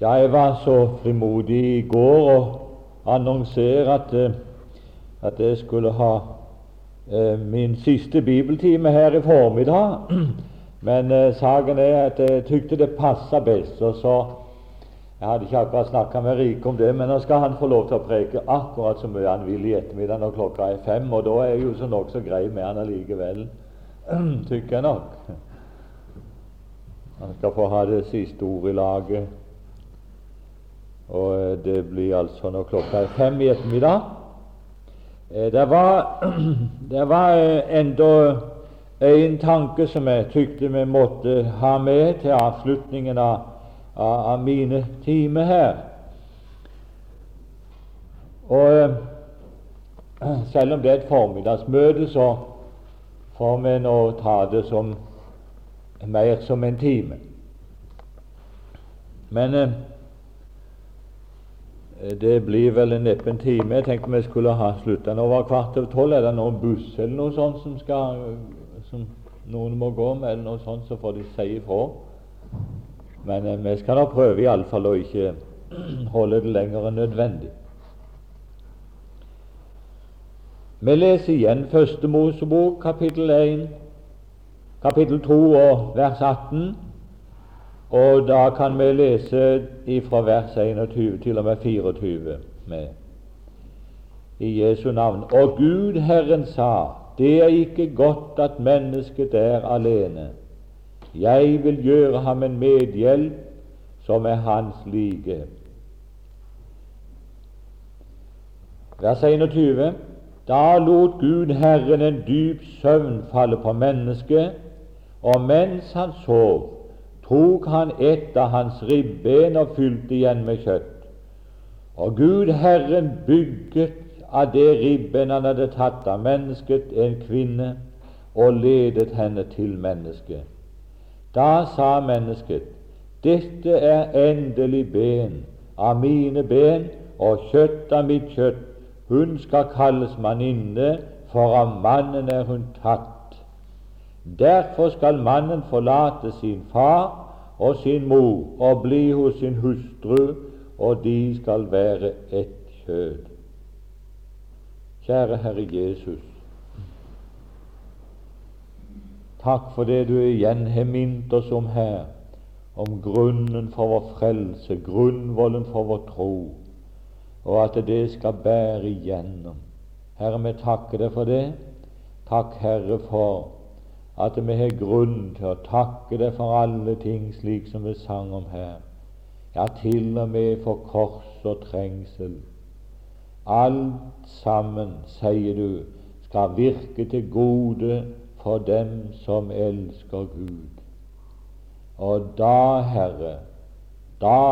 Jeg var så frimodig i går å annonsere at, eh, at jeg skulle ha eh, min siste bibeltime her i formiddag. Men eh, saken er at jeg tykte det passa best. og så Jeg hadde ikke akkurat snakka med Rike om det, men nå skal han få lov til å preke akkurat så mye han vil i ettermiddag når klokka er fem, og da er jeg jo så nokså grei med han allikevel, tykker jeg nok. Han skal få ha det siste ordet i laget. Og eh, det blir altså når klokka er fem i ettermiddag. Eh, det var, det var eh, enda en tanke som jeg tykte vi måtte ha med til avslutningen av, av, mine timer her. Og selv om det er et formiddagsmøte, så får vi nå ta det som mer som en time. Men det blir vel neppe en time. Jeg tenkte vi skulle ha slutta nå var kvart over tolv. Er det noen buss eller noe sånt som, skal, som noen må gå med, eller noe sånt, så får de si ifra. Men eh, vi skal da prøve iallfall å ikke holde det lenger enn nødvendig. Vi leser igjen Første Mosebok, kapittel 1, kapittel 2 og vers 18. Og da kan vi lese fra vers 21 til og med 24 med i Jesu navn. Og Gud Herren sa, det er ikke godt at mennesket er alene. Jeg vil gjøre ham en medhjelp som er hans like. Vers 21. Da lot Gud Herren en dyp søvn falle på mennesket, og mens han sov, tok han et av hans ribben og fylte igjen med kjøtt. Og Gud Herren bygget av det ribben han hadde tatt av mennesket, en kvinne, og ledet henne til mennesket. Da sa mennesket, dette er endelig ben av mine ben og kjøtt av mitt kjøtt. Hun skal kalles manninne, for av mannen er hun tatt. Derfor skal mannen forlate sin far og sin mor og bli hos sin hustru, og de skal være ett kjød. Kjære Herre Jesus, takk for det du igjen har minnet oss om her, om grunnen for vår frelse, grunnvollen for vår tro, og at det skal bære igjennom. Herre, vi takker deg for det. Takk, Herre, for at vi har grunn til å takke deg for alle ting, slik som vi sang om her. Ja, til og med for kors og trengsel. Alt sammen, sier du, skal virke til gode for dem som elsker Gud. Og da, Herre, da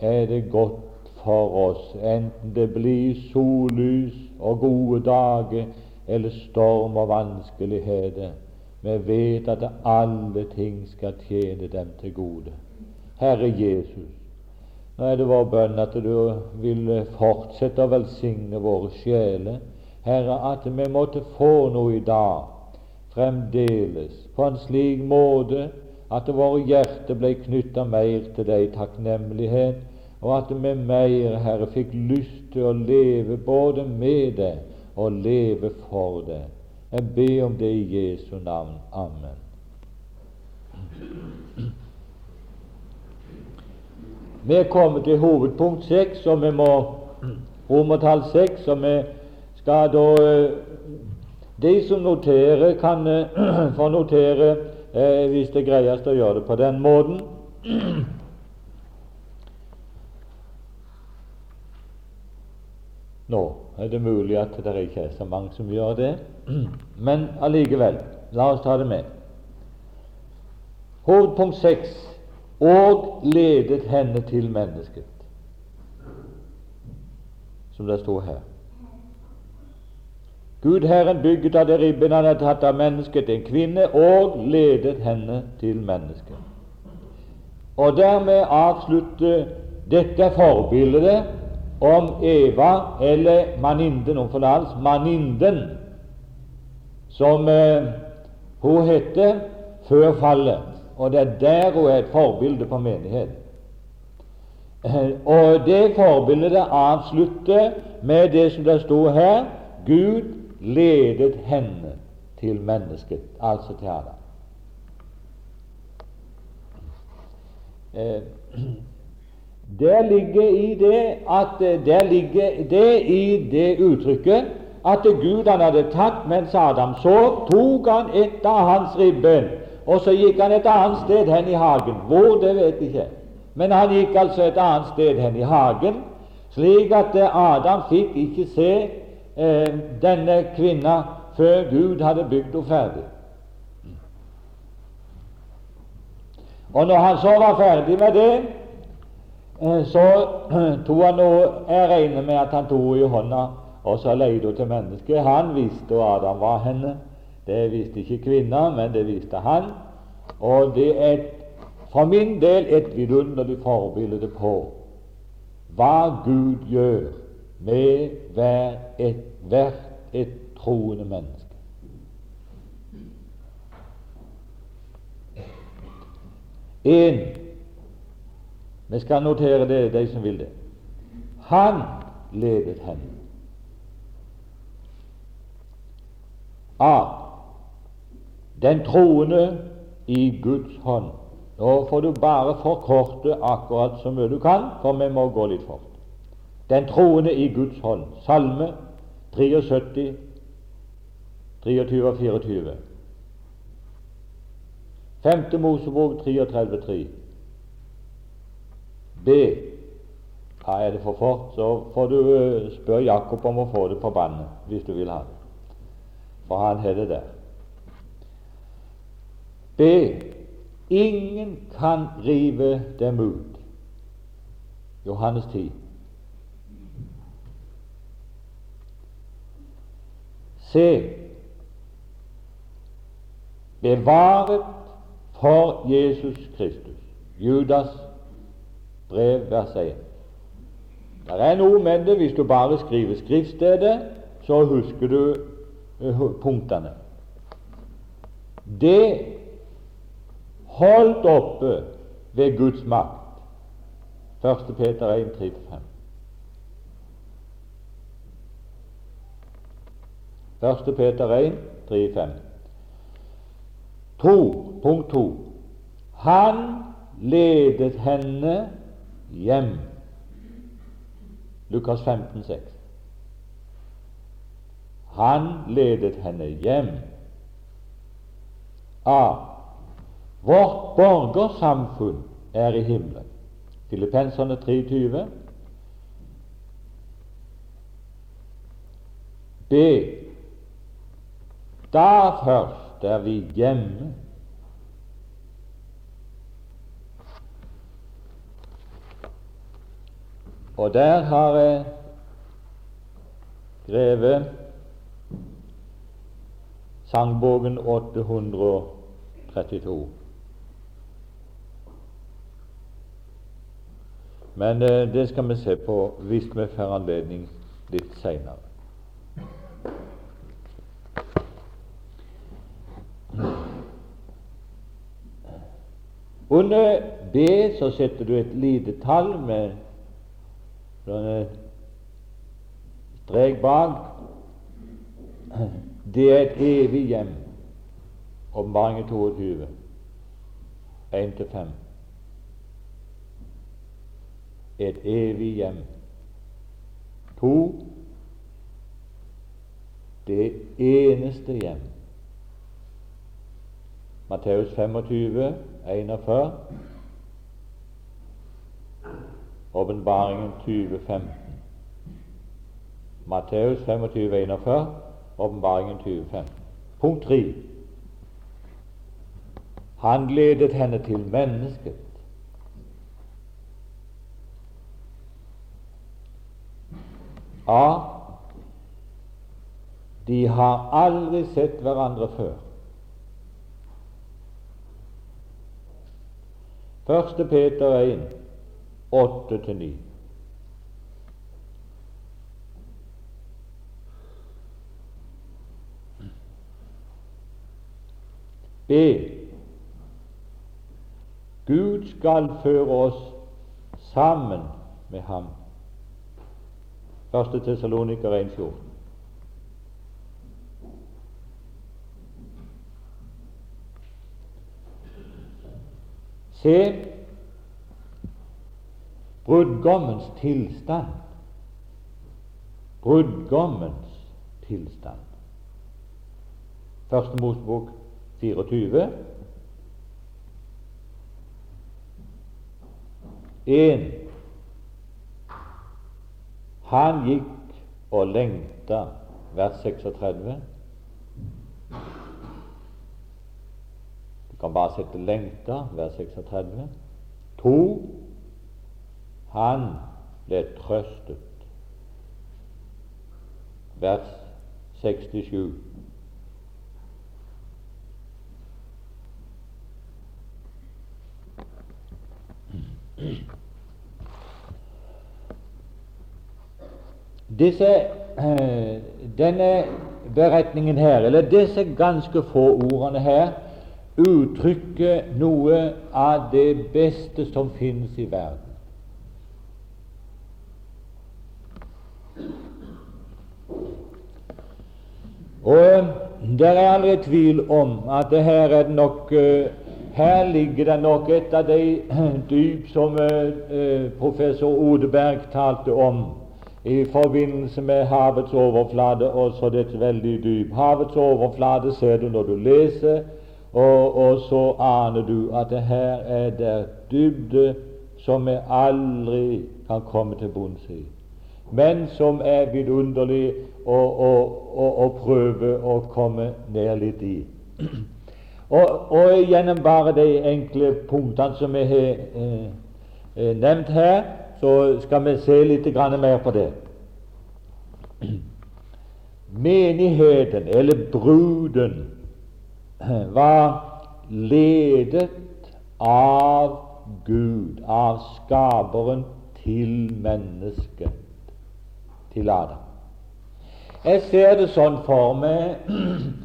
er det godt for oss, enten det blir sollys og gode dager eller storm og vanskeligheter vi vet at alle ting skal tjene dem til gode. Herre Jesus, nå er det vår bønn at du vil fortsette å velsigne våre sjeler. Herre, at vi måtte få noe i dag fremdeles på en slik måte at våre hjerter ble knytta mer til deg i takknemlighet, og at vi mer, Herre, fikk lyst til å leve både med deg og leve for deg. Jeg ber om det i Jesu navn. Amen. Vi er kommet til hovedpunkt 6, og vi må romertall 6, og vi skal da eh, De som noterer, kan eh, få notere eh, hvis det er greiest å gjøre det på den måten. Nå er det mulig at det ikke er så mange som gjør det, men allikevel, la oss ta det med. Hovedpunkt 6 og ledet henne til mennesket, som det står her. Gud Herren bygget av det ribben han hadde tatt av mennesket, en kvinne, og ledet henne til mennesket. Og dermed avslutte dette forbildet om Eva, eller maninden om forlatelse, maninden, som eh, hun heter før fallet. Og det er der hun er et forbilde på menighet. Og det forbildet avslutter med det som det sto her Gud ledet henne til mennesket, altså til Adam. Eh, der ligger i det at der ligger det i det uttrykket at Gud han hadde tatt mens Adam sov, tok han et av hans ribben, og så gikk han et annet sted hen i hagen. Hvor, det vet jeg ikke. Men han gikk altså et annet sted hen i hagen, slik at Adam fikk ikke se eh, denne kvinna før Gud hadde bygd henne ferdig. Og når han så var ferdig med det, eh, så tok han noe Jeg regner med at han tok i hånda og så leide hun til mennesket. Han visste hvor Adam var henne. Det visste ikke kvinna, men det visste han. Og det er for min del et vidunderlig forbilde på hva Gud gjør med hver et, hvert et troende menneske. En Vi skal notere det, de som vil det. Han ledet henne. A. Den troende i Guds hånd. Nå får du bare forkorte akkurat så mye du kan, for vi må gå litt fort. Den troende i Guds hånd. Salme 73, 23 og 24. Femte Mosebok 33,3. B. Ja, er det for fort, så får du eh, spørre Jakob om å få det på bandet, hvis du vil ha det. For han har det der. B. Ingen kan rive dem ut. Johannes 10. C. bevaret for Jesus Kristus. Judas brev, vers 1. Det er noe med det hvis du bare skriver skriftstedet, så husker du punktene. Det holdt oppe ved Guds makt. 1. Peter 1, 3-5. Første Peter 1, 3-5. To, punkt 2. Han ledet henne hjem. Lukas 15, 6. Han ledet henne hjem. A. Vårt borgersamfunn er i himmelen. Filippenserne 23. B. Da først er vi hjemme. Og der har jeg skrevet sangboken 832. Men eh, det skal vi se på hvis vi får anledning litt seinere. Under B så setter du et lite tall med sånne strek bak. Det er et evig hjem. Åpenbaringen 22, 1-5 et evig hjem. To det eneste hjem. Matteus 25, 41. Åpenbaringen 2015. Matteus 25, 41. Åpenbaringen 2015. Punkt 3. Han ledet henne til mennesket. A. De har aldri sett hverandre før. 1. Peter 1, 8-9. B. Gud skal føre oss sammen med ham. 1. Tessaloniker 1,14. Se brudgommens tilstand. Brudgommens tilstand. Første Mosebok 24. En han gikk og lengta, vers 36. Du kan bare sette 'lengta', vers 36. To. Han ble trøstet, vers 67. Disse, eh, denne beretningen her, eller disse ganske få ordene her, uttrykker noe av det beste som finnes i verden. Og eh, det er aldri tvil om at det her er det nok uh, her ligger det nok et av de dyp som uh, professor Odeberg talte om i forbindelse med havets overflate, og så dette veldig dyp. Havets overflate ser du når du leser, og, og så aner du at det her er det dybde som vi aldri kan komme til bunns i, men som er vidunderlig å, å, å, å prøve å komme ned litt i. Og, og, gjennom bare de enkle punktene som vi har eh, eh nevnt her, så skal vi se litt mer på det. Menigheten, eller bruden, var ledet av Gud, av Skaperen, til mennesket, til Adam. Jeg ser det sånn for meg,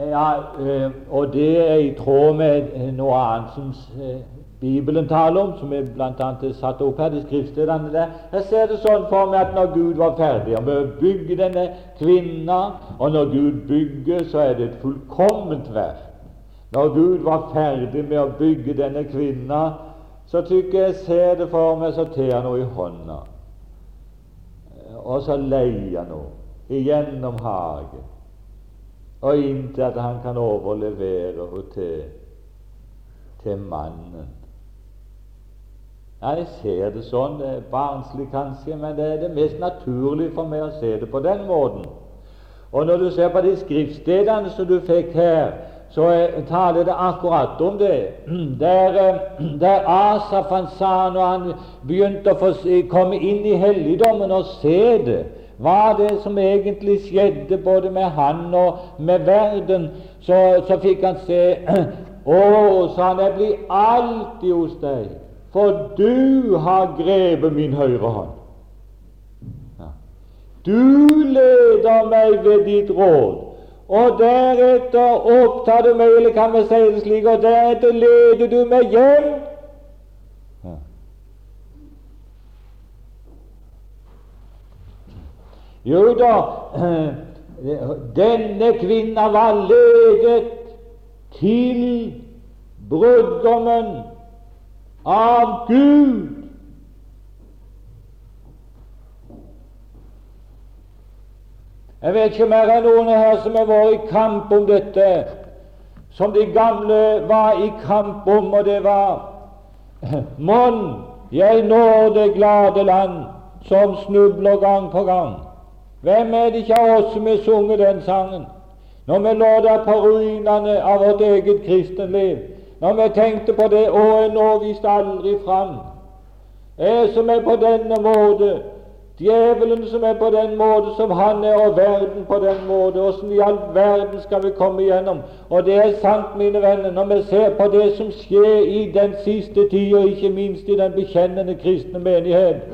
ja, eh, og det er i tråd med noe annet som eh, Bibelen taler om, som er bl.a. satt opp her, de skriftstedene der. Jeg ser det sånn for meg at når Gud var ferdig med å bygge denne kvinna, og når Gud bygger, så er det et fullkomment verk. Når Gud var ferdig med å bygge denne kvinna, så tykker jeg ser det for meg, så tar han noe i hånda, og så leier han henne igjennom hagen, og inntil at han kan overlevere henne til, til mannen. Ja, jeg ser det sånn. Det er barnslig kanskje, men det er det mest naturlige for meg å se det på den måten. Og når du ser på de skriftstedene som du fikk her, så taler det akkurat om det. Der, eh, der Asaf sa når han begynte å komme inn i helligdommen og se det, hva det som egentlig skjedde både med han og med verden, så, så fikk han se Å, sa han, jeg blir alltid hos deg for du har grepet min høyre hånd. Ja. Du leder meg ved ditt råd, og deretter opptar du meg, eller kan vi si det slik, og deretter leder du meg hjem. Ja. Jo da, denne kvinna var ledet til brudgommen av Gud. Jeg vet ikke om det er noen her som har vært i kamp om dette, som de gamle var i kamp om, og det var Mon, jeg når det glade land, som snubler gang på gang. Hvem er det ikke av oss som har sunget den sangen? Når vi lå der på ruinene av vårt eget kristenliv, når vi tenkte på det Å, nå viste aldri fram. Jeg som er på denne måte, djevelen som er på den måte som han er, og verden på den måte. Åssen i all verden skal vi komme igjennom? Og det er sant, mine venner, når vi ser på det som skjer i den siste tid, og ikke minst i den bekjennende kristne menighet,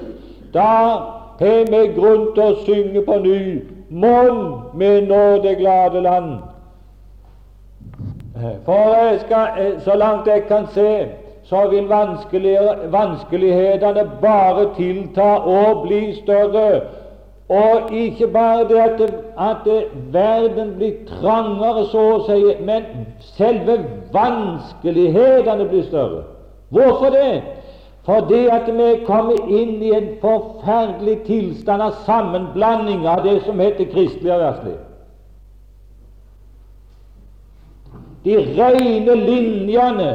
da har vi grunn til å synge på ny Mon vi nå det glade land. For jeg skal, eh, så langt jeg kan se, så vil vanskelighetene bare tilta og bli større. Og ikke bare det at, det, at det, verden blir trangere, så å si, men selve vanskelighetene blir større. Hvorfor det? Fordi at vi er kommet inn i en forferdelig tilstand av sammenblanding av det som heter kristelig og verdslig. De rene linjene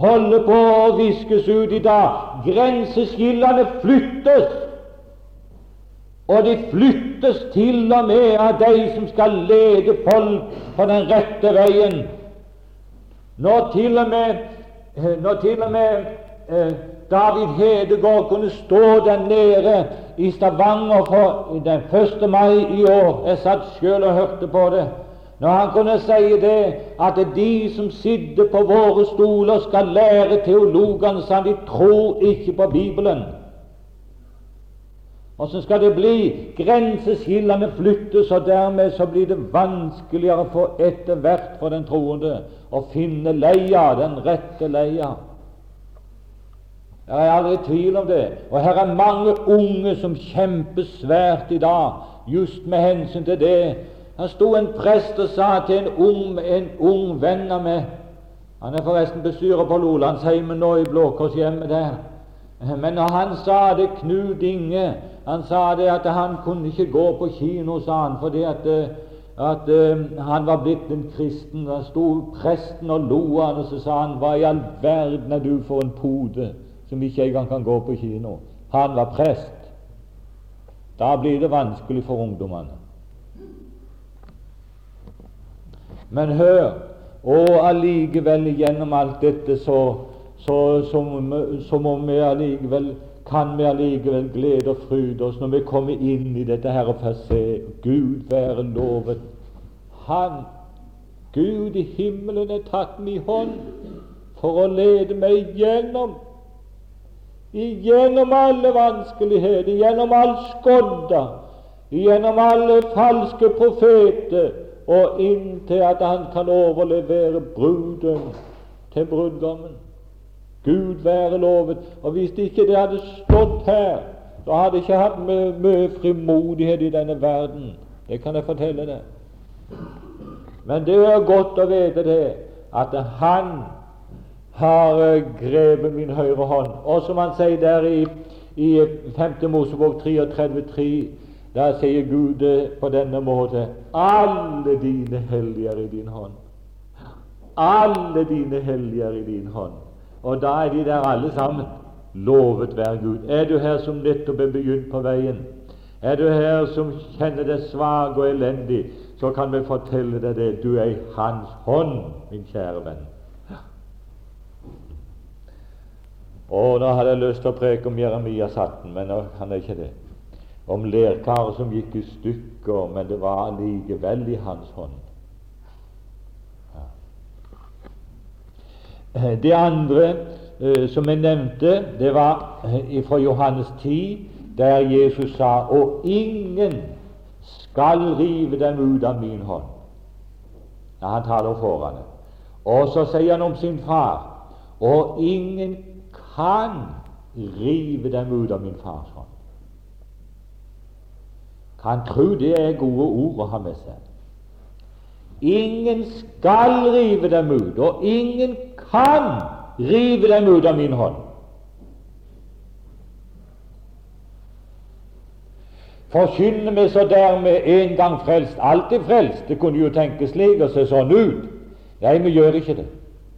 holder på å viskes ut i dag. Grenseskillene flyttes, og de flyttes til og med av de som skal lede folk på den rette veien. Når til og med, når til og med eh, David Hedegaard kunne stå der nede i Stavanger for den 1. mai i år Jeg satt sjøl og hørte på det. Når han kunne si det at de som sitter på våre stoler, skal lære teologene så de tror ikke på Bibelen. Åssen skal det bli? Grenseskillene flyttes, og dermed så blir det vanskeligere for etter hvert for den troende å finne leia, den rette leia. Jeg er aldri i tvil om det. Og her er mange unge som kjemper svært i dag, just med hensyn til det han sto en prest og sa til en ung, en ung venn av meg Han er forresten bestyrer på Lolandsheimen nå, i Blåkårshjemmet der. Men når han sa det, Knut Inge Han sa det at han kunne ikke gå på kino, sa han, fordi at, at uh, han var blitt en kristen. Da sto presten og lo av han, og så sa han Hva i all verden er du for en pode som ikke engang kan gå på kino? Han var prest. Da blir det vanskelig for ungdommene. Men hør Og allikevel gjennom alt dette så, så, så, så må vi allikevel kan vi allikevel glede og fryde oss når vi kommer inn i dette her og får se Gud være lovet. Han, Gud i himmelen, er tatt min hånd for å lede meg gjennom igjennom alle vanskeligheter, gjennom all skodda, gjennom alle falske profeter, og inntil at han kan overlevere bruden til brudgommen. Gud være lovet. Og hvis ikke det hadde stått her, så hadde jeg ikke hatt mye frimodighet i denne verden. Det kan jeg fortelle deg. Men det er godt å vite det, at han har grepet min høyre hånd. Og som han sier der i, i 5. Mosebok 33, da sier Gud på denne måte alle dine hellige er i din hånd. Alle dine hellige er i din hånd. Og da er de der alle sammen. Lovet være Gud. Er du her som nettopp er begynt på veien? Er du her som kjenner deg svak og elendig, så kan vi fortelle deg det. Du er i Hans hånd, min kjære venn. Og nå hadde jeg lyst til å preke om Jeremias 18, men nå kan jeg ikke det om lerkaret som gikk i stykker, men det var likevel i hans hånd. Ja. Det andre eh, som jeg nevnte, det var eh, fra Johannes 10, der Jesus sa Og ingen skal rive dem ut av min hånd. Ja, han taler foran det. Og så sier han om sin far Og ingen kan rive dem ut av min fars hånd. Kan tro det er gode ord å ha med seg. Ingen skal rive dem ut, og ingen kan rive dem ut av min hånd. Forkynner vi så dermed en gang frelst, alltid frelst? Det kunne jo tenkes slik og se sånn ut. Nei, vi gjør ikke det.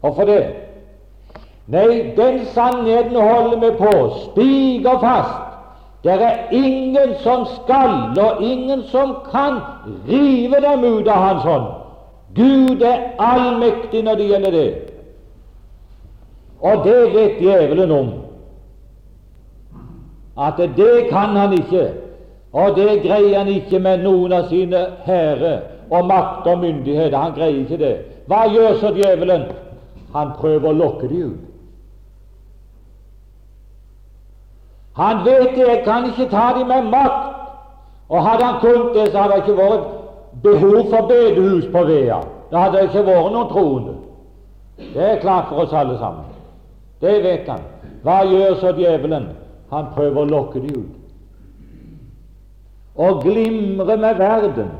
Hvorfor det? Nei, den sannheten holder vi på, Stiger fast det er ingen som skal, og ingen som kan, rive dem ut av Hans hånd. Gud er allmektig når det gjelder det. Og det vet djevelen om. At det kan han ikke, og det greier han ikke med noen av sine herre og makt og myndigheter. Han greier ikke det. Hva gjør så djevelen? Han prøver å lokke dem ut. Han vet det, jeg kan ikke ta dem med makt. Og hadde han kunnet det, så hadde det ikke vært behov for bedehus på Vea. Da hadde det ikke vært noen troende. Det er klart for oss alle sammen. Det vet han. Hva gjør så djevelen? Han prøver å lokke dem ut. Og glimre med verden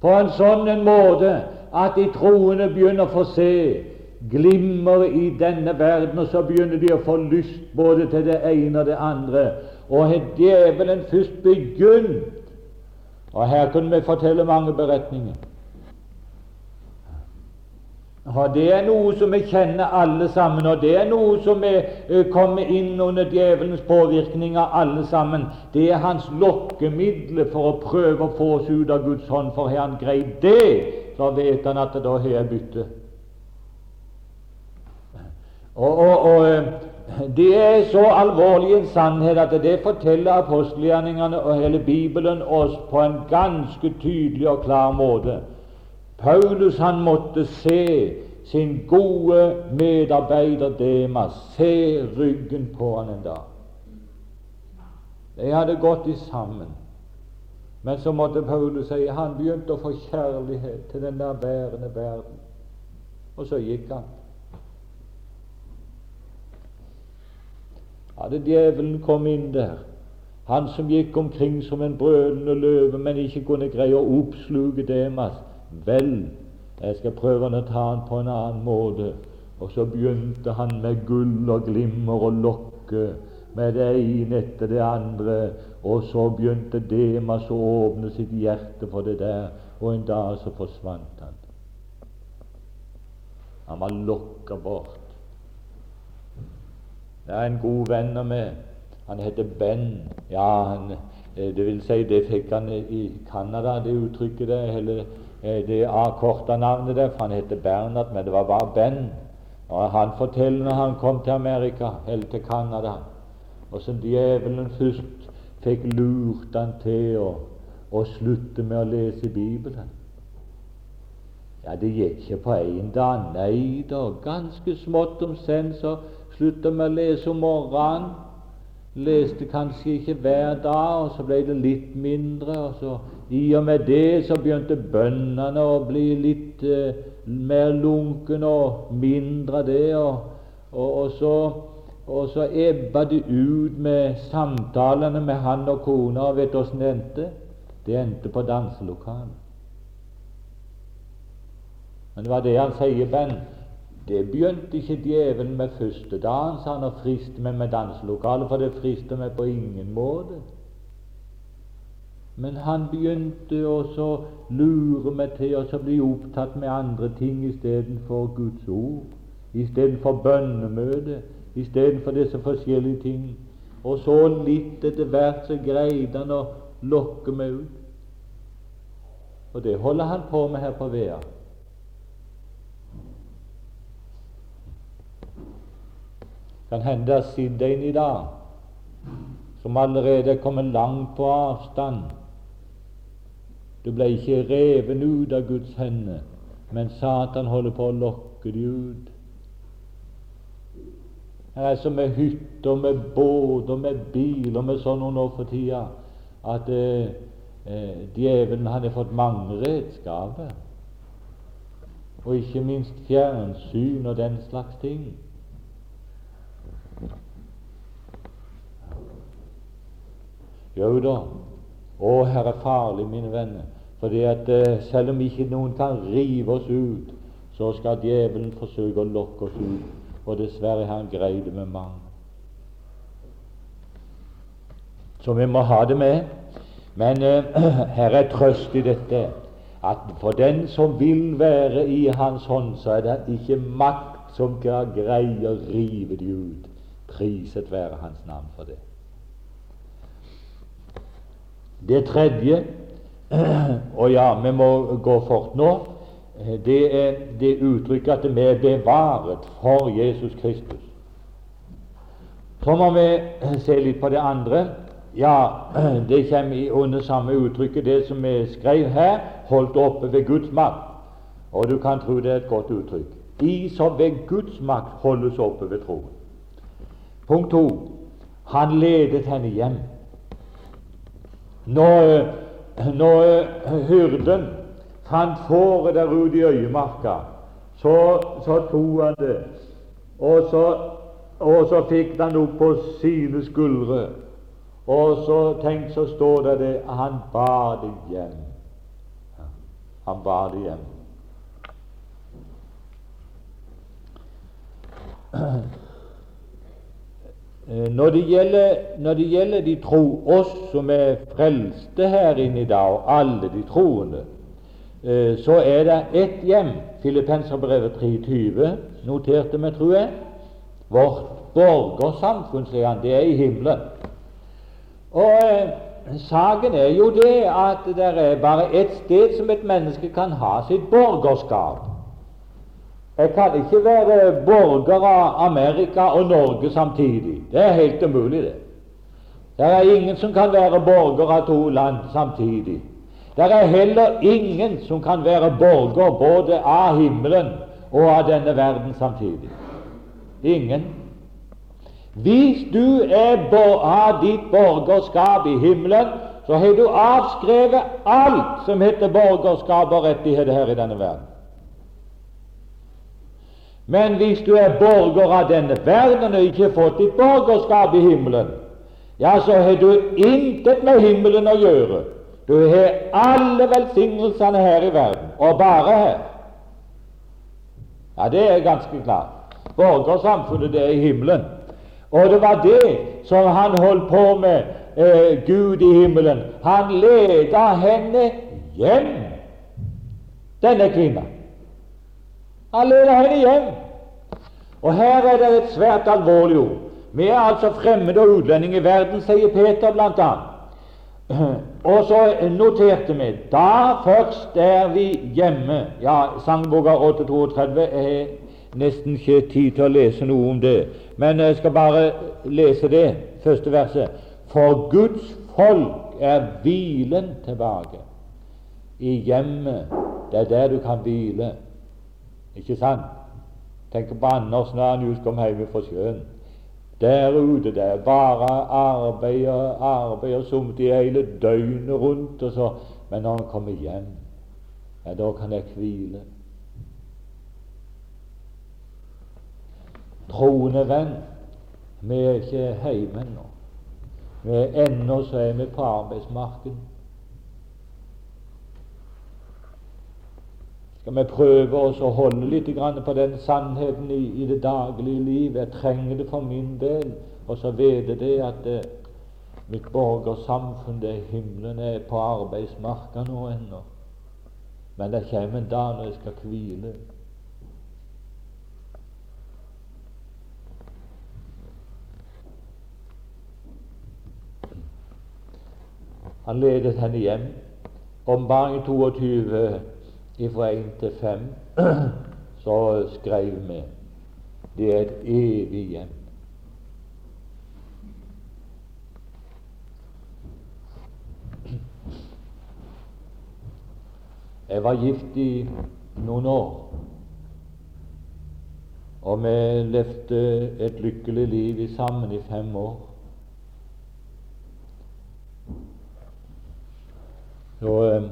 på en sånn måte at de troende begynner å få se glimmer i denne verden, og så begynner de å få lyst både til det ene og det andre. Og har djevelen først begynt Og her kunne vi fortelle mange beretninger. Og Det er noe som vi kjenner alle sammen, og det er noe som vi eh, kommer inn under djevelens påvirkning av alle sammen. Det er hans lokkemiddel for å prøve å få oss ut av Guds hånd. For har han greid det, så vet han at da har jeg bytte. Og, og, og, eh, Det er så alvorlig en sannhet at det forteller apostelgjerningene og hele Bibelen oss på en ganske tydelig og klar måte. Paulus han måtte se sin gode medarbeider Demas se ryggen på han en dag. De hadde gått i sammen. Men så måtte Paulus si han begynte å få kjærlighet til den der bærende verden. Og så gikk han. Hadde djevelen kommet inn der, han som gikk omkring som en brølende løve, men ikke kunne greie å oppsluke Demas, vel, jeg skal prøve å ta han på en annen måte. Og så begynte han med gull og glimmer og lokke med det ene etter det andre. Og så begynte Demas å åpne sitt hjerte for det der, og en dag så forsvant han. Han var lokka bort. Det er en god venn av meg. Han heter Ben. Ja, han, eh, det vil si, det fikk han i Canada, det uttrykket der. Hele, eh, det avkorta navnet der, for han heter Bernhard, men det var bare Ben. Og Han forteller når han kom til Amerika, eller til Canada, hvordan djevelen først fikk lurt han til å, å slutte med å lese Bibelen. Ja, det gikk ikke på én dag. Nei da, ganske smått om senn så slutta med å lese om morgenen. Leste kanskje ikke hver dag, og så ble det litt mindre. og så I og med det så begynte bønnene å bli litt eh, mer lunken og mindre det. Og, og, og så, så ebba det ut med samtalene med han og kona. Og vet du åssen det endte? Det endte på danselokalet. Men det var det han sier, Ben. Det begynte ikke djevelen med første dagen, sa han, å friste meg med danselokalet, for det frister meg på ingen måte. Men han begynte også å lure meg til å bli opptatt med andre ting istedenfor Guds ord, istedenfor bønnemøte, istedenfor disse forskjellige ting. Og så litt etter hvert så greide han å lokke meg ut. Og det holder han på med her på Vea. Kan hende det sitter en i dag som allerede er kommet langt på avstand. Du ble ikke reven ut av Guds hender, men Satan holder på å lokke deg ut. Det er som med hytter, med båter, med biler, med sånn nå for tida, at eh, eh, djevelen hadde fått mange redskaper. Og ikke minst fjernsyn og den slags ting. Jo da, å, her er farlig, mine venner, fordi at eh, selv om ikke noen kan rive oss ut, så skal djevelen forsøke å lokke oss ut, og dessverre har han greid det med mange. Så vi må ha det med. Men eh, her er trøst i dette, at for den som vil være i Hans hånd, så er det ikke makt som kan greie å rive de ut. Priset være Hans navn for det. Det tredje Og ja, vi må gå fort nå. Det er det uttrykket at vi er bevaret for Jesus Kristus. Så må vi se litt på det andre. Ja, det kommer under samme uttrykket, det som vi skrev her, holdt oppe ved Guds makt. Og du kan tro det er et godt uttrykk. De som ved Guds makt holdes oppe ved troen. Punkt to. Han ledet henne hjem. Når, når hyrden fant fåret der ute i øyemarka, så, så tok han det, og så og så fikk han opp på sine skuldre. Og så tenk, så står det det han bar det hjem. Han bar det hjem. Når det, gjelder, når det gjelder de tro, oss som er frelste her inne i dag, og alle de troende, eh, så er det ett hjem, Filippenserbrevet 23, noterte vi, tror jeg. Vårt borgersamfunn, sier han, det er i himmelen. Og eh, saken er jo det at det er bare ett sted som et menneske kan ha sitt borgerskap. Jeg kan ikke være borger av Amerika og Norge samtidig. Det er helt umulig, det. Det er ingen som kan være borger av to land samtidig. Det er heller ingen som kan være borger både av himmelen og av denne verden samtidig. Ingen. Hvis du har ditt borgerskap i himmelen, så har du avskrevet alt som heter borgerskap og rettigheter her i denne verden. Men hvis du er borger av denne verden og ikke har fått ditt borgerskap i himmelen, ja, så har du intet med himmelen å gjøre. Du har alle velsignelsene her i verden, og bare her. Ja, det er ganske klart. Borgersamfunnet, det er i himmelen. Og det var det som han holdt på med, eh, Gud i himmelen. Han leda henne hjem, denne kvinnen. Han leder henne hjem. Og her er det et svært alvorlig ord. Vi er altså fremmede og utlending i verden, sier Peter bl.a. Og så noterte vi da først er vi hjemme. Ja, Sangboka 832 er nesten ikke tid til å lese noe om det, men jeg skal bare lese det første verset. For Guds folk er hvilen tilbake. I hjemmet, det er der du kan hvile. Ikke sant? Tenk på Anders når han just kom hjem fra sjøen. Der ute det er bare arbeid og arbeid og somt hele døgnet rundt. Og så. Men når han kommer hjem, ja, da kan jeg hvile. Troende venn, vi er ikke hjemme ennå. Ennå så er vi på arbeidsmarkedet. Skal vi prøve oss å holde litt på den sannheten i, i, det daglige liv. Jeg trenger det for min del. Og så vite det at eh, mitt borgersamfunn, det er himmelen, er på arbeidsmarka nå ennå. Men det kommer en dag når jeg skal hvile. Han ledet henne hjem. Ombaring 22 fra 1 til 5, så skrev vi det er et evig hjem. Jeg var gift i noen år, og vi levde et lykkelig liv sammen i fem år. Så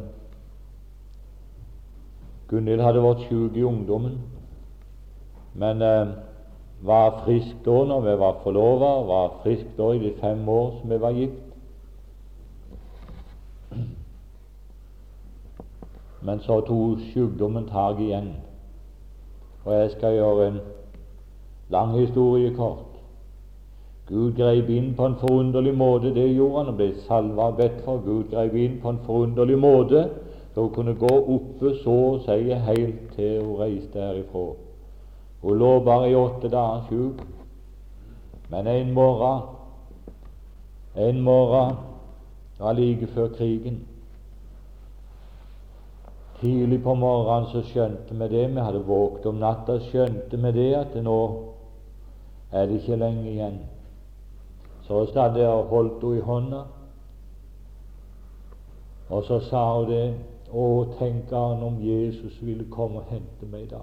Gunhild hadde vært syk i ungdommen, men eh, var frisk da når vi var forlova, var frisk da i de fem år som vi var gift. Men så tok sykdommen tak igjen, og jeg skal gjøre en lang historie kort. Gud greip inn på en forunderlig måte, det gjorde han, og ble salva bedt for. Gud greip inn på en forunderlig måte hun kunne gå oppe så å si helt til hun reiste herifra. Hun lå bare i åtte dager sjuk. Men en morgen, en morgen var like før krigen Tidlig på morgenen så skjønte vi det. Vi hadde våget om natta, skjønte vi det at nå er det ikke lenge igjen. Så satt jeg og holdt henne i hånda, og så sa hun det å, tenk han om Jesus ville komme og hente meg da.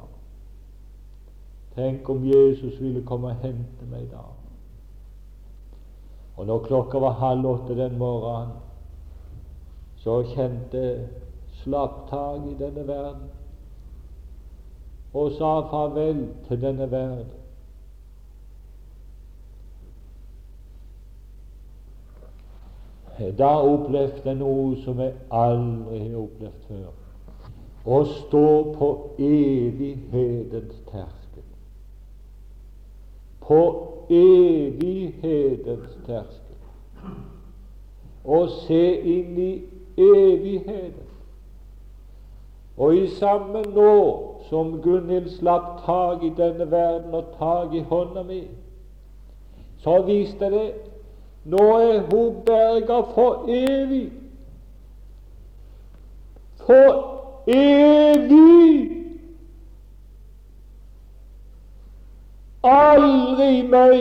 Tenk om Jesus ville komme og hente meg da. Og når klokka var halv åtte den morgenen, så kjente jeg slapp tak i denne verden og sa farvel til denne verden. Da opplevde jeg noe som jeg aldri har opplevd før. Å stå på evighetens terskel. På evighetens terskel. Og se inn i evigheten. Og i samme nå som Gunhild slapp tak i denne verden og tak i hånda mi, så viste det nå er hun berga for evig. For evig! Aldri mer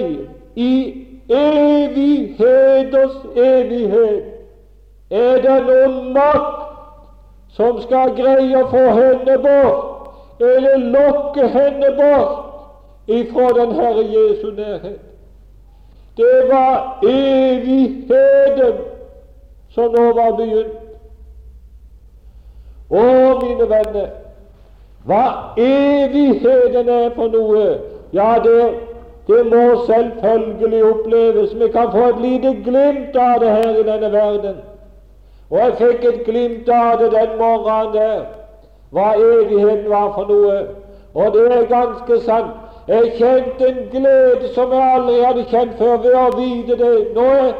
i evigheters evighet er det noen makt som skal greie å få henne bort, eller lokke henne bort ifra den Herre Jesu nærhet. Det var evigheten som nå var begynt. Å, mine venner, hva evigheten er for noe, ja, det, det må selvfølgelig oppleves. Vi kan få et lite glimt av det her i denne verden. Og jeg fikk et glimt av det den morgenen der, hva evigheten var for noe. Og det er ganske sant. Jeg kjente en glede som jeg aldri hadde kjent før ved å vite det. Nå er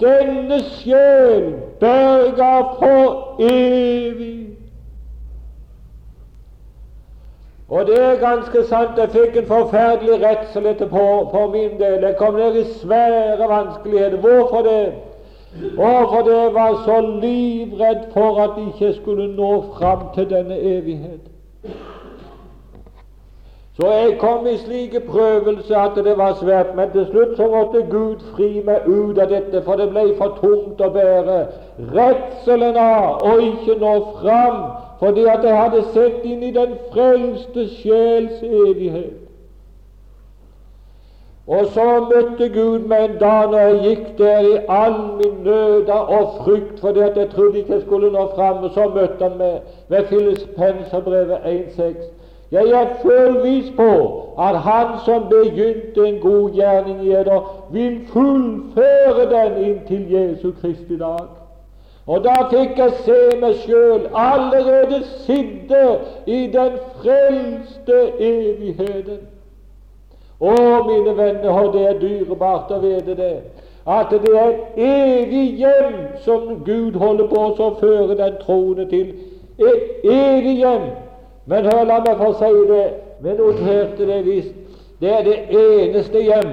denne sjel berga for evig. Og det er ganske sant, jeg fikk en forferdelig redsel etterpå for min del. Jeg kom ned i svære vanskeligheter. Hvorfor det? Fordi jeg var så livredd for at jeg ikke skulle nå fram til denne evighet. Så jeg kom i slike prøvelser at det var svært. Men til slutt så måtte Gud fri meg ut av dette, for det ble for tungt å bære. Redselen av å ikke nå fram, fordi at jeg hadde sett inn i den frelste sjels evighet. Og så møtte Gud meg en dag når jeg gikk der i all min nød og frykt fordi at jeg trodde ikke jeg skulle nå fram. Og så møtte han meg ved Filippenserbrevet 1,6. Jeg er fullvis på at Han som begynte en god gjerning i dere, vil fullføre den inntil Jesu Kristi dag. Og da fikk jeg se meg sjøl allerede sitte i den frelste evigheten. Å, mine venner, og det er dyrebart å vite det, at det er et evig hjem som Gud holder på å føre den troende til. Et evig hjem men hør, la meg få si det, vi noterte det visst. Det er det eneste hjem.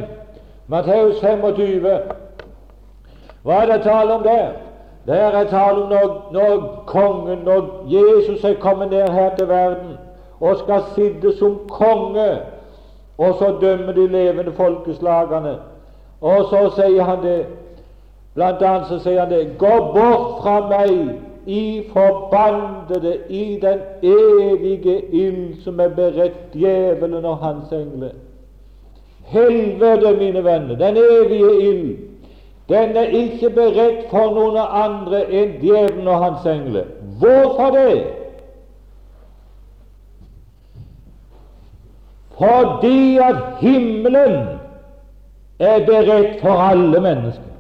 Matteus 25. Hva er det tale om der? Der er tale om når, når kongen, når Jesus er kommet ned her til verden og skal sitte som konge, og så dømmer de levende folkeslagene. Og så sier han det, blant annet så sier han det Gå bort fra meg, i forbannede, i den evige ild som er beredt djevelen og hans engler. Helvete, mine venner, den evige ild, den er ikke beredt for noen andre enn djevelen og hans engler. Hvorfor det? Fordi at himmelen er beredt for alle mennesker.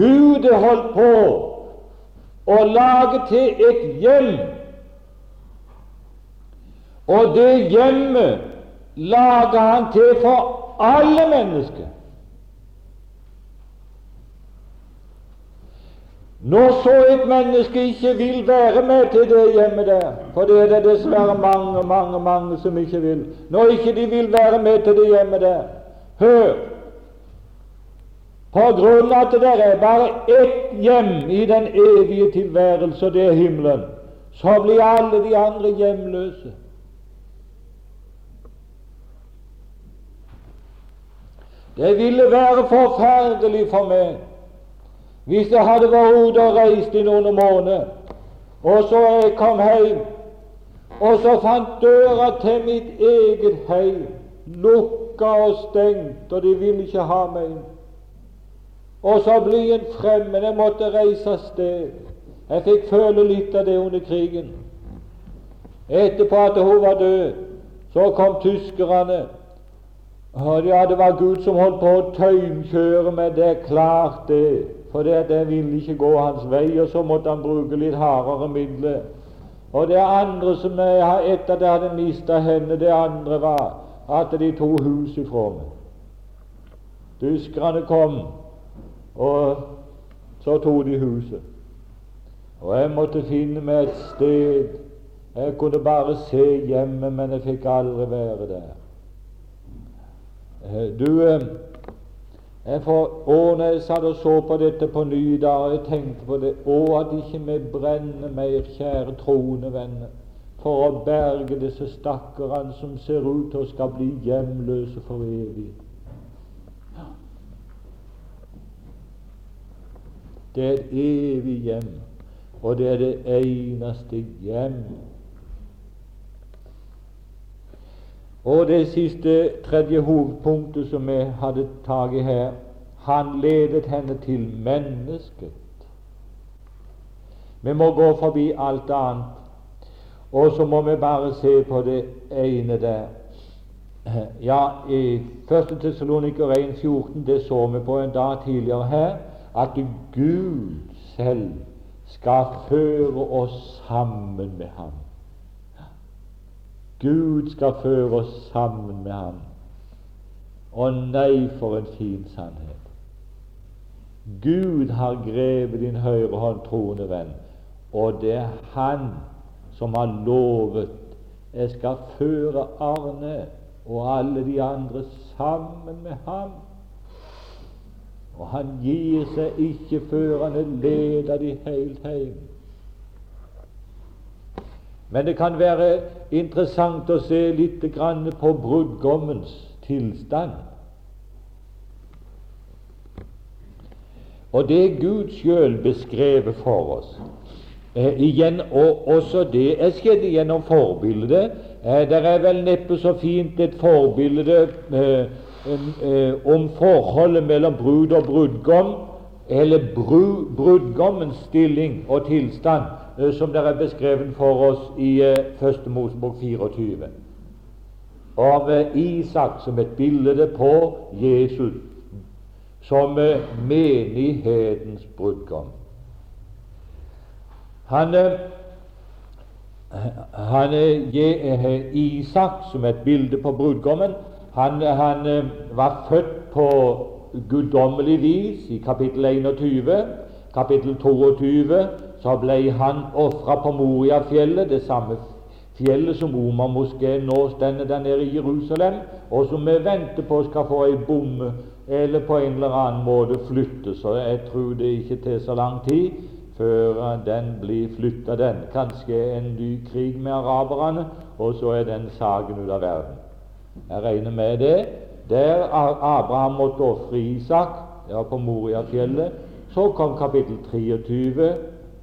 Gud holdt på å lage til et hjem, og det hjemmet lager Han til for alle mennesker. Når så et menneske ikke vil være med til det hjemmet der, for det er det dessverre mange, mange, mange som ikke vil Når ikke de vil være med til det hjemmet der, Hør! På grunn av at det er bare ett hjem i den evige tilværelse, og det er himmelen, så blir alle de andre hjemløse. Det ville være forferdelig for meg hvis jeg hadde vært ute og reist i noen måneder, og så jeg kom hjem, og så fant døra til mitt eget hjem lukka og stengt, og de ville ikke ha meg inn. Og så bli en fremmed. Jeg måtte reise av sted. Jeg fikk føle litt av det under krigen. Etterpå at hun var død, Så kom tyskerne. Ja, det var Gud som holdt på å tøymkjøre meg, det. er Klart det. For det, det ville ikke gå hans vei, og så måtte han bruke litt hardere midler. Og det andre som jeg, etter at jeg hadde mista henne, det andre var at de tok huset ifra meg. Tyskerne kom, og så tok de huset. Og jeg måtte finne meg et sted. Jeg kunne bare se hjemme, men jeg fikk aldri være der. Eh, du, eh, jeg får, å, når jeg satt og så på dette på ny og jeg tenkte på det Å, at ikke vi brenner mer, kjære troende venner, for å berge disse stakkarene som ser ut til å skal bli hjemløse for evig. Det er et evig hjem, og det er det eneste hjem. Og det siste, tredje hovedpunktet som vi hadde tak i her Han ledet henne til mennesket. Vi må gå forbi alt annet, og så må vi bare se på det ene der. Ja, i 1. Tessaloniker 1,14, det så vi på en dag tidligere her, at Gud selv skal føre oss sammen med Ham. Gud skal føre oss sammen med Ham. Og nei, for en fin sannhet! Gud har grepet din høyre hånd, troende venn, og det er Han som har lovet jeg skal føre Arne og alle de andre sammen med ham. Og han gir seg ikke før han er leder de helt hjem. Men det kan være interessant å se litt på brudgommens tilstand. Og det Gud sjøl beskrevet for oss. Eh, igjen, og Også det er skjedd gjennom forbildet. Eh, det er vel neppe så fint et forbilde Eh, om forholdet mellom brud og brudgom, eller bru, brudgommens stilling og tilstand, eh, som det er beskrevet for oss i eh, Første Mosebok 24, av Isak som et bilde på Jesus som menighetens brudgom. Han, han Isak som et bilde på brudgommen han, han eh, var født på guddommelig vis i kapittel 21. Kapittel 22 så ble han ofra på Moriafjellet, det samme fjellet som Omar-moskeen nå stender der nede i Jerusalem, og som vi venter på skal få ei bomme eller på en eller annen måte flytte. Så jeg tror det ikke til så lang tid før den blir flytta, den. Kanskje en ny krig med araberne, og så er den saken ut av verden. Jeg regner med det. Der Abraham måtte ofre Isak, det var på Moriafjellet. Så kom kapittel 23.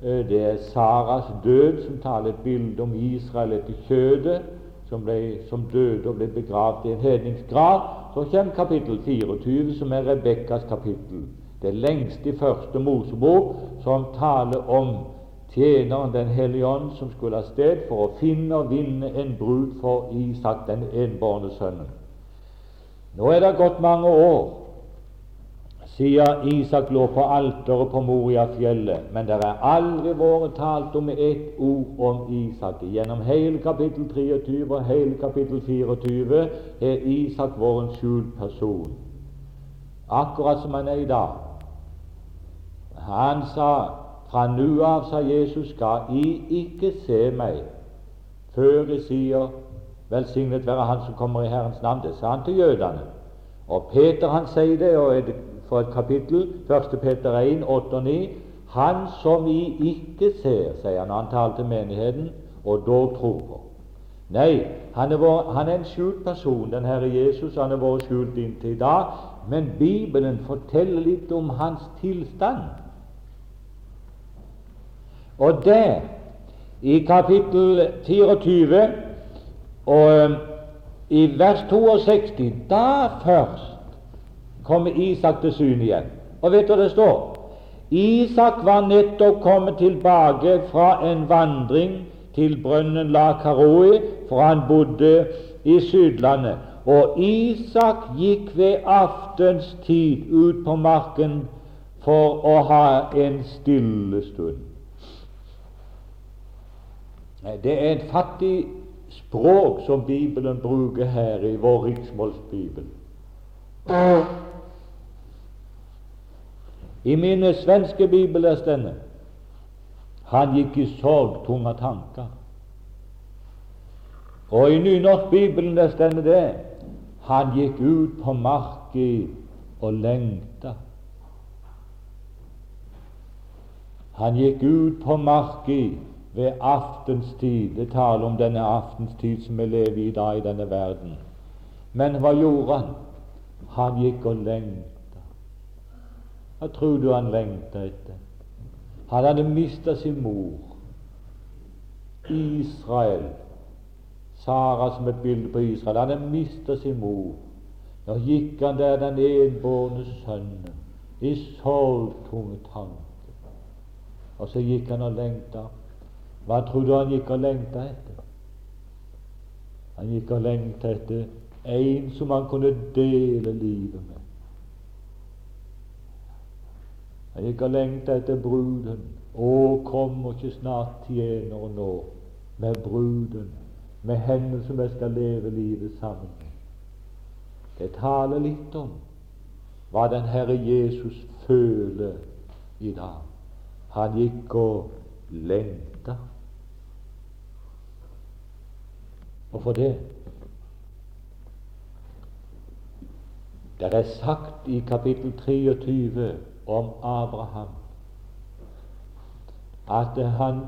Eh, det er Saras død, som taler et bilde om Israel etter kjødet, som, ble, som døde og ble begravd i en hedningsgrav. Så kommer kapittel 24, som er Rebekkas kapittel. Det lengste i første Mosebok, som taler om tjeneren Den hellige ånd som skulle av sted for å finne og vinne en brud for Isak, den enbårne sønnen. Nå er det gått mange år siden Isak lå på alteret på Moriafjellet, men det har aldri vært talt om ett ord om Isak. Gjennom hele kapittel 23 og hele kapittel 24 er Isak vært en skjult person, akkurat som han er i dag. Han sa fra nå av, sa Jesus, skal I ikke se meg før I sier Velsignet være Han som kommer i Herrens navn. Det sa han til jødene. Og Peter han sier det og for et kapittel, 1. Peter 1, 8 og 9. Han som I ikke ser, sier han, han taler til menigheten, og dog tror på. Nei, han er, vår, han er en skjult person, den Herre Jesus. Han er vært skjult inntil i dag. Men Bibelen forteller litt om hans tilstand. Og der, i kapittel 24 og um, i vers 62, da først kommer Isak til syne igjen. Og vet du hva det står? Isak var nettopp kommet tilbake fra en vandring til brønnen La Karoi, for han bodde i Sydlandet. Og Isak gikk ved aftens tid ut på marken for å ha en stille stund. Det er et fattig språk som Bibelen bruker her i vår riksmålsbibel. I mine svenske bibler stender han gikk i sorgtunge tanker. Og i nynorskbibelen der stender det han gikk ut på marka og lengta. Han gikk ut på marka ved aftenstid. Det taler om denne aftenstid som vi lever i i dag i denne verden. Men hva gjorde han? Han gikk og lengta. Hva tror du han lengta etter? Han hadde mista sin mor. Israel. Sara som et bilde på Israel. Han hadde mista sin mor. Nå gikk han der, den enbårne sønnen, i sorgtunge tanker. Og så gikk han og lengta. Hva tror du han gikk og lengta etter? Han gikk og lengta etter en som han kunne dele livet med. Han gikk og lengta etter bruden. Å, kommer ikke snart tjeneren nå med bruden, med henne som jeg skal leve livet sammen med? Det taler litt om hva den Herre Jesus føler i dag. Han gikk og lengta. Hvorfor det? Det er sagt i kapittel 23 om Abraham at han,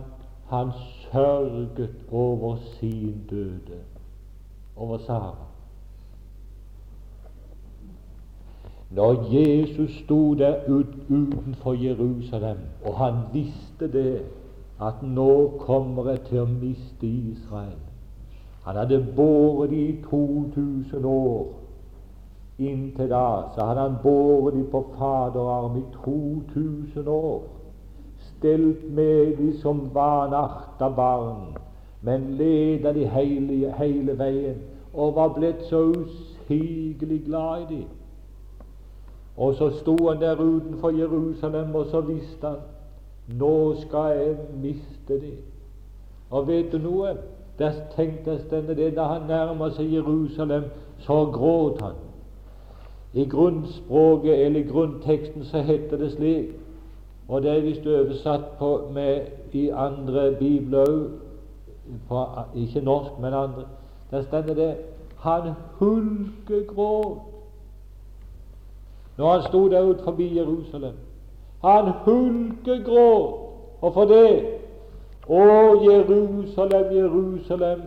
han sørget over sin døde, over Sara. Når Jesus sto der ut, utenfor Jerusalem, og han visste det, at nå kommer jeg til å miste Israel han hadde båret de i 2000 år. Inntil da så hadde han båret de på faderarm i 2000 år. Stelt med de som vanarta barn, men leda de hele, hele veien og var blitt så usigelig glad i de. Og så sto han der utenfor Jerusalem, og så visste han nå skal jeg miste de. Og vet du noe? Der denne det Da han nærmer seg Jerusalem, så gråt han. I grunnspråket eller grunnteksten så heter det slik, og det er visst oversatt på med i andre bibler òg, ikke norsk, men andre. Der stender det han hulkegråt når han sto der ut forbi Jerusalem. Han hulkegråt. Og for det å, Jerusalem, Jerusalem,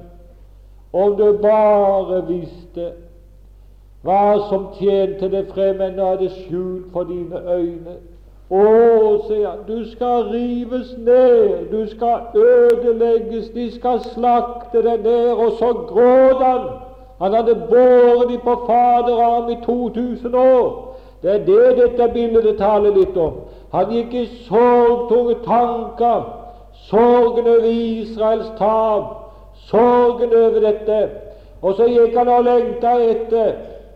om du bare visste hva som tjente det frem, ennå er det skjult for dine øyne. Å, sier han, du skal rives ned, du skal ødelegges, de skal slakte deg ned. Og så gråt han. Han hadde båret dem på faderarm i 2000 år. Det er det dette bildet taler litt om. Han gikk i sorgtunge tanker sorgen over Israels tap, sorgen over dette. Og så gikk han og lengta etter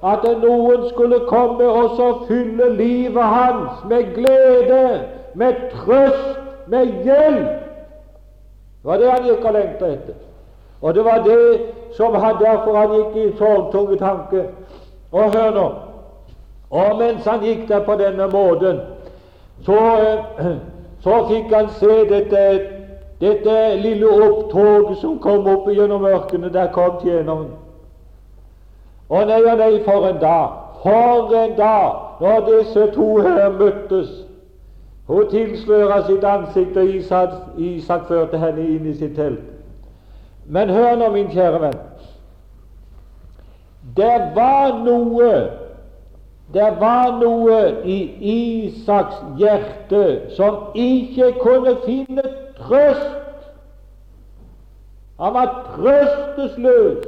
at noen skulle komme og så fylle livet hans med glede, med trøst, med hjelp. Det var det han gikk og lengta etter. Og det var det som han derfor han gikk i sorgtunge tanke. Og hør nå Og mens han gikk der på denne måten, så, så fikk han se dette dette lille opptoget som kom opp gjennom ørkenen, der kom tjeneren. Å nei og nei, for en dag! For en dag! Når disse to her møttes. Hun tilsløra sitt ansikt, og Isak, Isak førte henne inn i sitt telt. Men hør nå, min kjære venn. Det var noe det var noe i Isaks hjerte som ikke kunne finne trøst. Han var trøstesløs.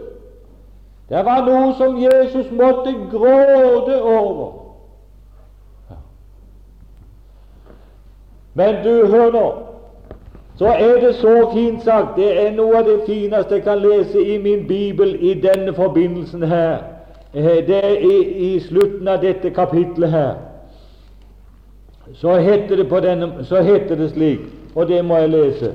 Det var noe som Jesus måtte gråte over. Men du, hør nå. så er det så fint sagt. Det er noe av det fineste jeg kan lese i min bibel i denne forbindelsen her. Eh, det er i, i slutten av dette kapitlet her. Så heter, det denne, så heter det slik, og det må jeg lese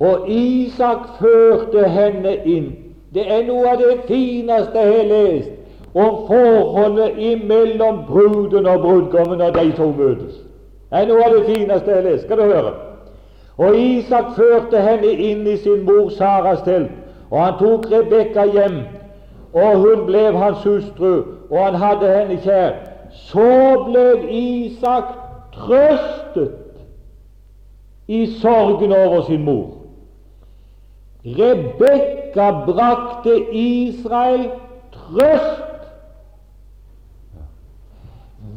Og Isak førte henne inn. Det er noe av det fineste jeg har lest om forholdet imellom bruden og brudgommen når de to møtes. Det er noe av det fineste jeg har lest. Skal du høre? Og Isak førte henne inn i sin mor Saras telt, og han tok Rebekka hjem, og hun ble hans hustru, og han hadde henne kjær. Så ble Isak trøstet i sorgen over sin mor. Rebekka brakte Israel trøst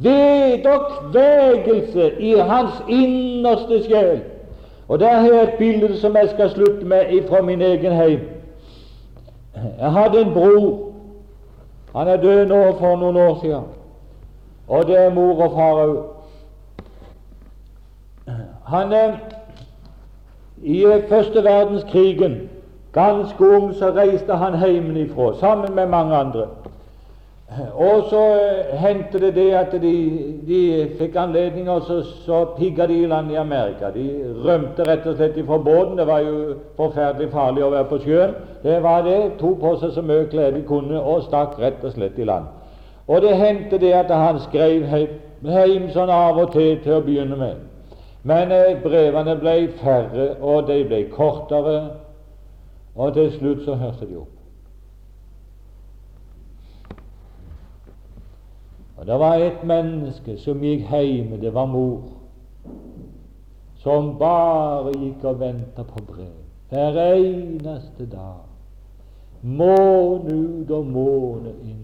ved kvegelse i hans innerste sjel. Og Der har jeg et bilde som jeg skal slutte med fra min egen heim. Jeg hadde en bror. Han er død nå for noen år siden. Og det er mor og far òg. Han I første verdenskrigen, ganske ung, så reiste han hjemmefra sammen med mange andre. Og så eh, hendte det det at de, de fikk anledning, og så, så pigga de i land i Amerika. De rømte rett og slett ifra båten. Det var jo forferdelig farlig å være på sjøen. Det var det. Tok på seg så mye klær de kunne, og stakk rett og slett i land. Og det hendte det at han skrev hjem sånn av og til til å begynne med. Men eh, brevene ble færre, og de ble kortere, og til slutt så hørte de opp. Og det var et menneske som gikk hjemme, det var mor, som bare gikk og venta på brev hver eneste dag. Måned ut og måned inn.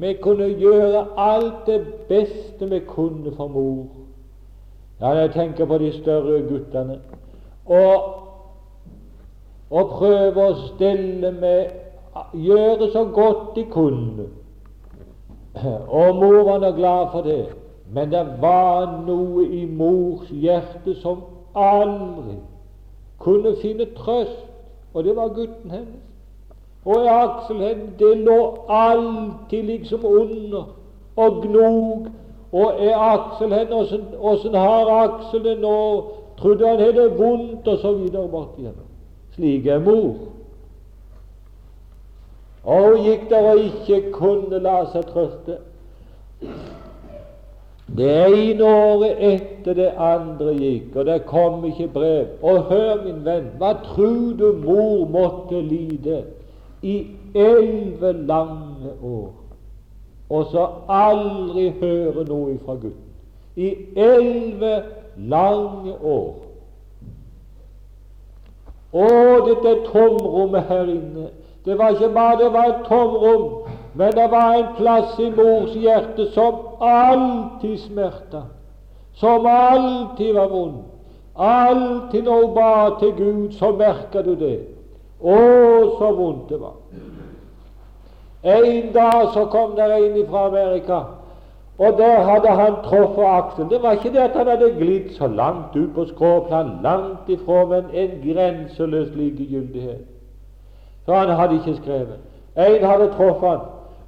Vi kunne gjøre alt det beste vi kunne for mor. Ja, jeg tenker på de større guttene. Og, og prøve å stelle med Gjøre så godt de kunne og mor var nå glad for det. Men det var noe i mors hjerte som aldri kunne finne trøst, og det var gutten hennes. Og i Aksel det lå alltid liksom under og gnog. Og er Aksel hen, åssen har Aksel det nå? Trodde han hadde vondt, og så videre bort igjennom. Slik er mor. Og hun gikk der og ikke kunne la seg trøste. Det ene året etter det andre gikk, og det kom ikke brev. Og hør, min venn, hva tror du mor måtte lide i elleve lange år, og så aldri høre noe fra Gud? I elleve lange år. Å, dette tomrommet her inne det var ikke bare det var et tomrom, men det var en plass i mors hjerte som alltid smerta, som alltid var vond. Alltid når hun ba til Gud, så merka du det. Å, så vondt det var. En dag så kom der en fra Amerika, og der hadde han truffet Aksel. Det var ikke det at han hadde glidd så langt ut på skråplan, langt ifra, men en grenseløs likegyldighet. Så han hadde ikke skrevet. En hadde truffet han.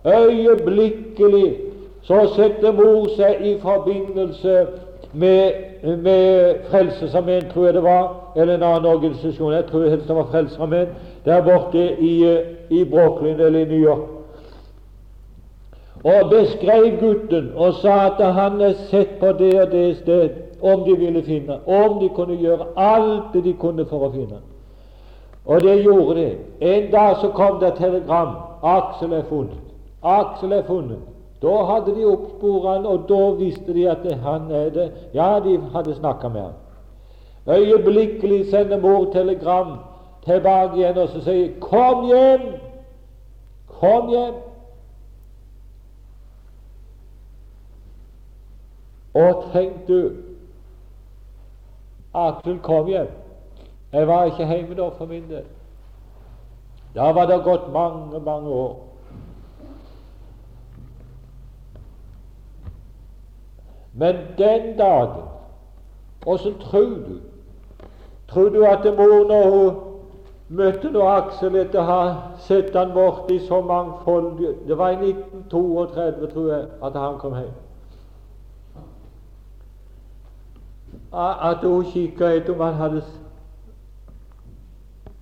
Øyeblikkelig så setter mor seg i forbindelse med, med Frelsesarmeen, tror jeg det var, eller en annen organisasjon. Jeg tror helst det var Frelsesarmeen, der borte i, i Brooklyn eller i New York. Og beskrev gutten og sa at han er sett på det og det sted, om de ville finne, om de kunne gjøre alt det de kunne for å finne. Og det gjorde det. En dag så kom det telegram. Aksel er funnet. Aksel er funnet. Da hadde de oppsporet han, og da visste de at han er det. Ja, de hadde snakka med han. Øyeblikkelig sender mor telegram tilbake igjen og så sier 'Kom hjem! Kom hjem!' Og tenk du Aksel kom hjem. Jeg var ikke hjemme da for min del. Da var det gått mange, mange år. Men den dagen Åssen tror du Tror du at mor, når hun møtte nå Aksel etter å ha sett han borte i så mangfoldige Det var i 1932, tror jeg, at han kom hjem. At hun kikka etter om han hadde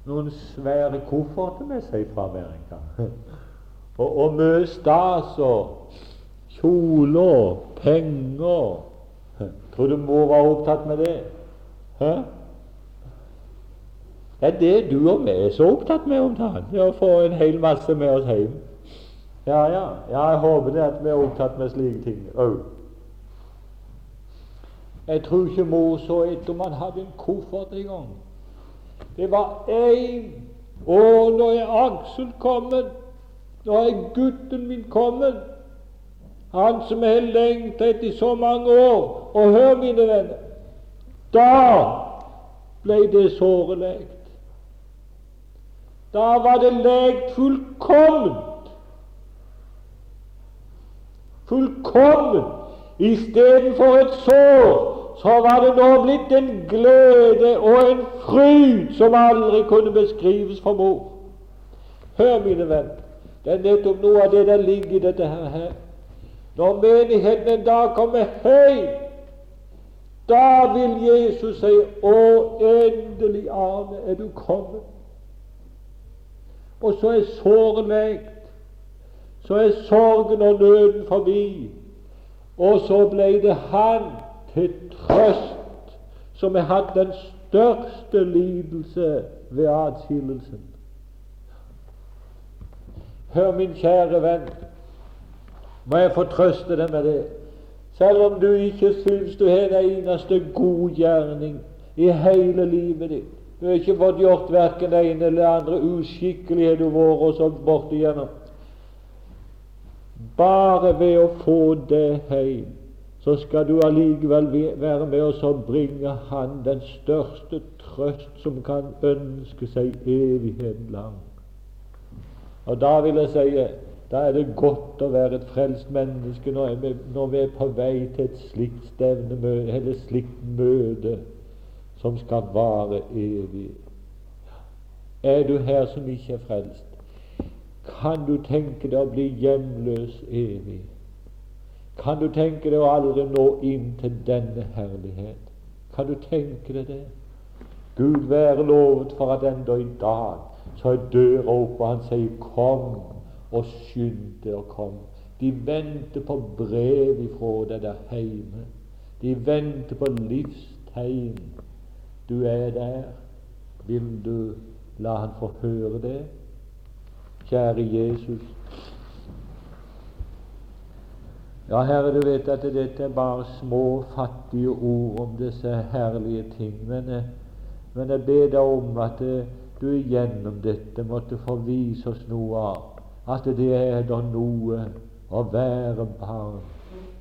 noen svære kofferter med seg fra Amerika. og, og mye stas og kjoler penger. Tror du mor var opptatt med det? Hæ? Det er det du og vi er så opptatt med om dagen, det å få en hel masse med oss hjem. Ja, ja, ja jeg håper det at vi er opptatt med slike ting òg. Jeg tror ikke mor så etter om han hadde en koffert engang. Det var én Å, nå er Aksel kommet. Nå er gutten min kommet. Han som jeg har lengtet etter i så mange år. Og hør, mine venner, da ble det såret lekt. Da var det lekt fullkomment. Fullkomment. Istedenfor et sår så var det nå blitt en glede og en fryd som aldri kunne beskrives for mor. Hør, mine venner, det er nettopp noe av det der ligger i dette her. Når menigheten en dag kommer høy da vil Jesus si 'Å, endelig, Arne, er du kommet'. Og så er såren lekt. Så er sorgen og nøden forbi. Og så ble det Han til trøst som har hatt den største lidelse ved atskillelsen. Hør, min kjære venn, må jeg få trøste deg med det. Selv om du ikke syns du har en eneste god gjerning i hele livet ditt. Du har ikke fått gjort verken det ene eller det andre. Uskikkelig har du vært og så bort igjennom. Bare ved å få det hjem så skal du allikevel være med oss og bringe Han den største trøst som kan ønske seg evigheten lang. Og da vil jeg si da er det godt å være et frelst menneske når vi, når vi er på vei til et slikt stevnemøte eller slikt møte som skal vare evig. Er du her som ikke er frelst, kan du tenke deg å bli hjemløs evig. Kan du tenke deg å aldri nå inn til denne herlighet? Kan du tenke deg det? Gud være lovet for at enda i dag så er døra oppe, og han sier 'Kom', og skynd deg å komme. De venter på brev ifra deg der hjemme. De venter på livstegn. Du er der. Vil du la han få høre det? Kjære Jesus, ja, Herre, du vet at dette er bare små, fattige ord om disse herlige ting. Men, jeg ber deg om at eh, du gjennom dette måtte få vise oss noe av at det er da noe å være barn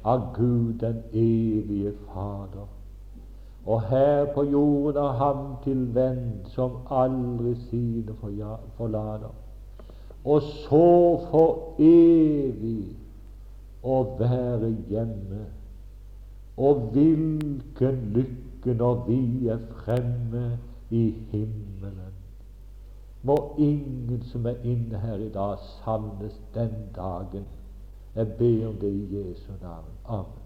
av Gud den evige Fader. Og her på jorden har ham til venn som aldri sine forlater. Og så for evig å være hjemme. Og hvilken lykke når vi er fremme i himmelen. Må ingen som er inne her i dag, savnes den dagen. Jeg ber om det i Jesu navn. Amen.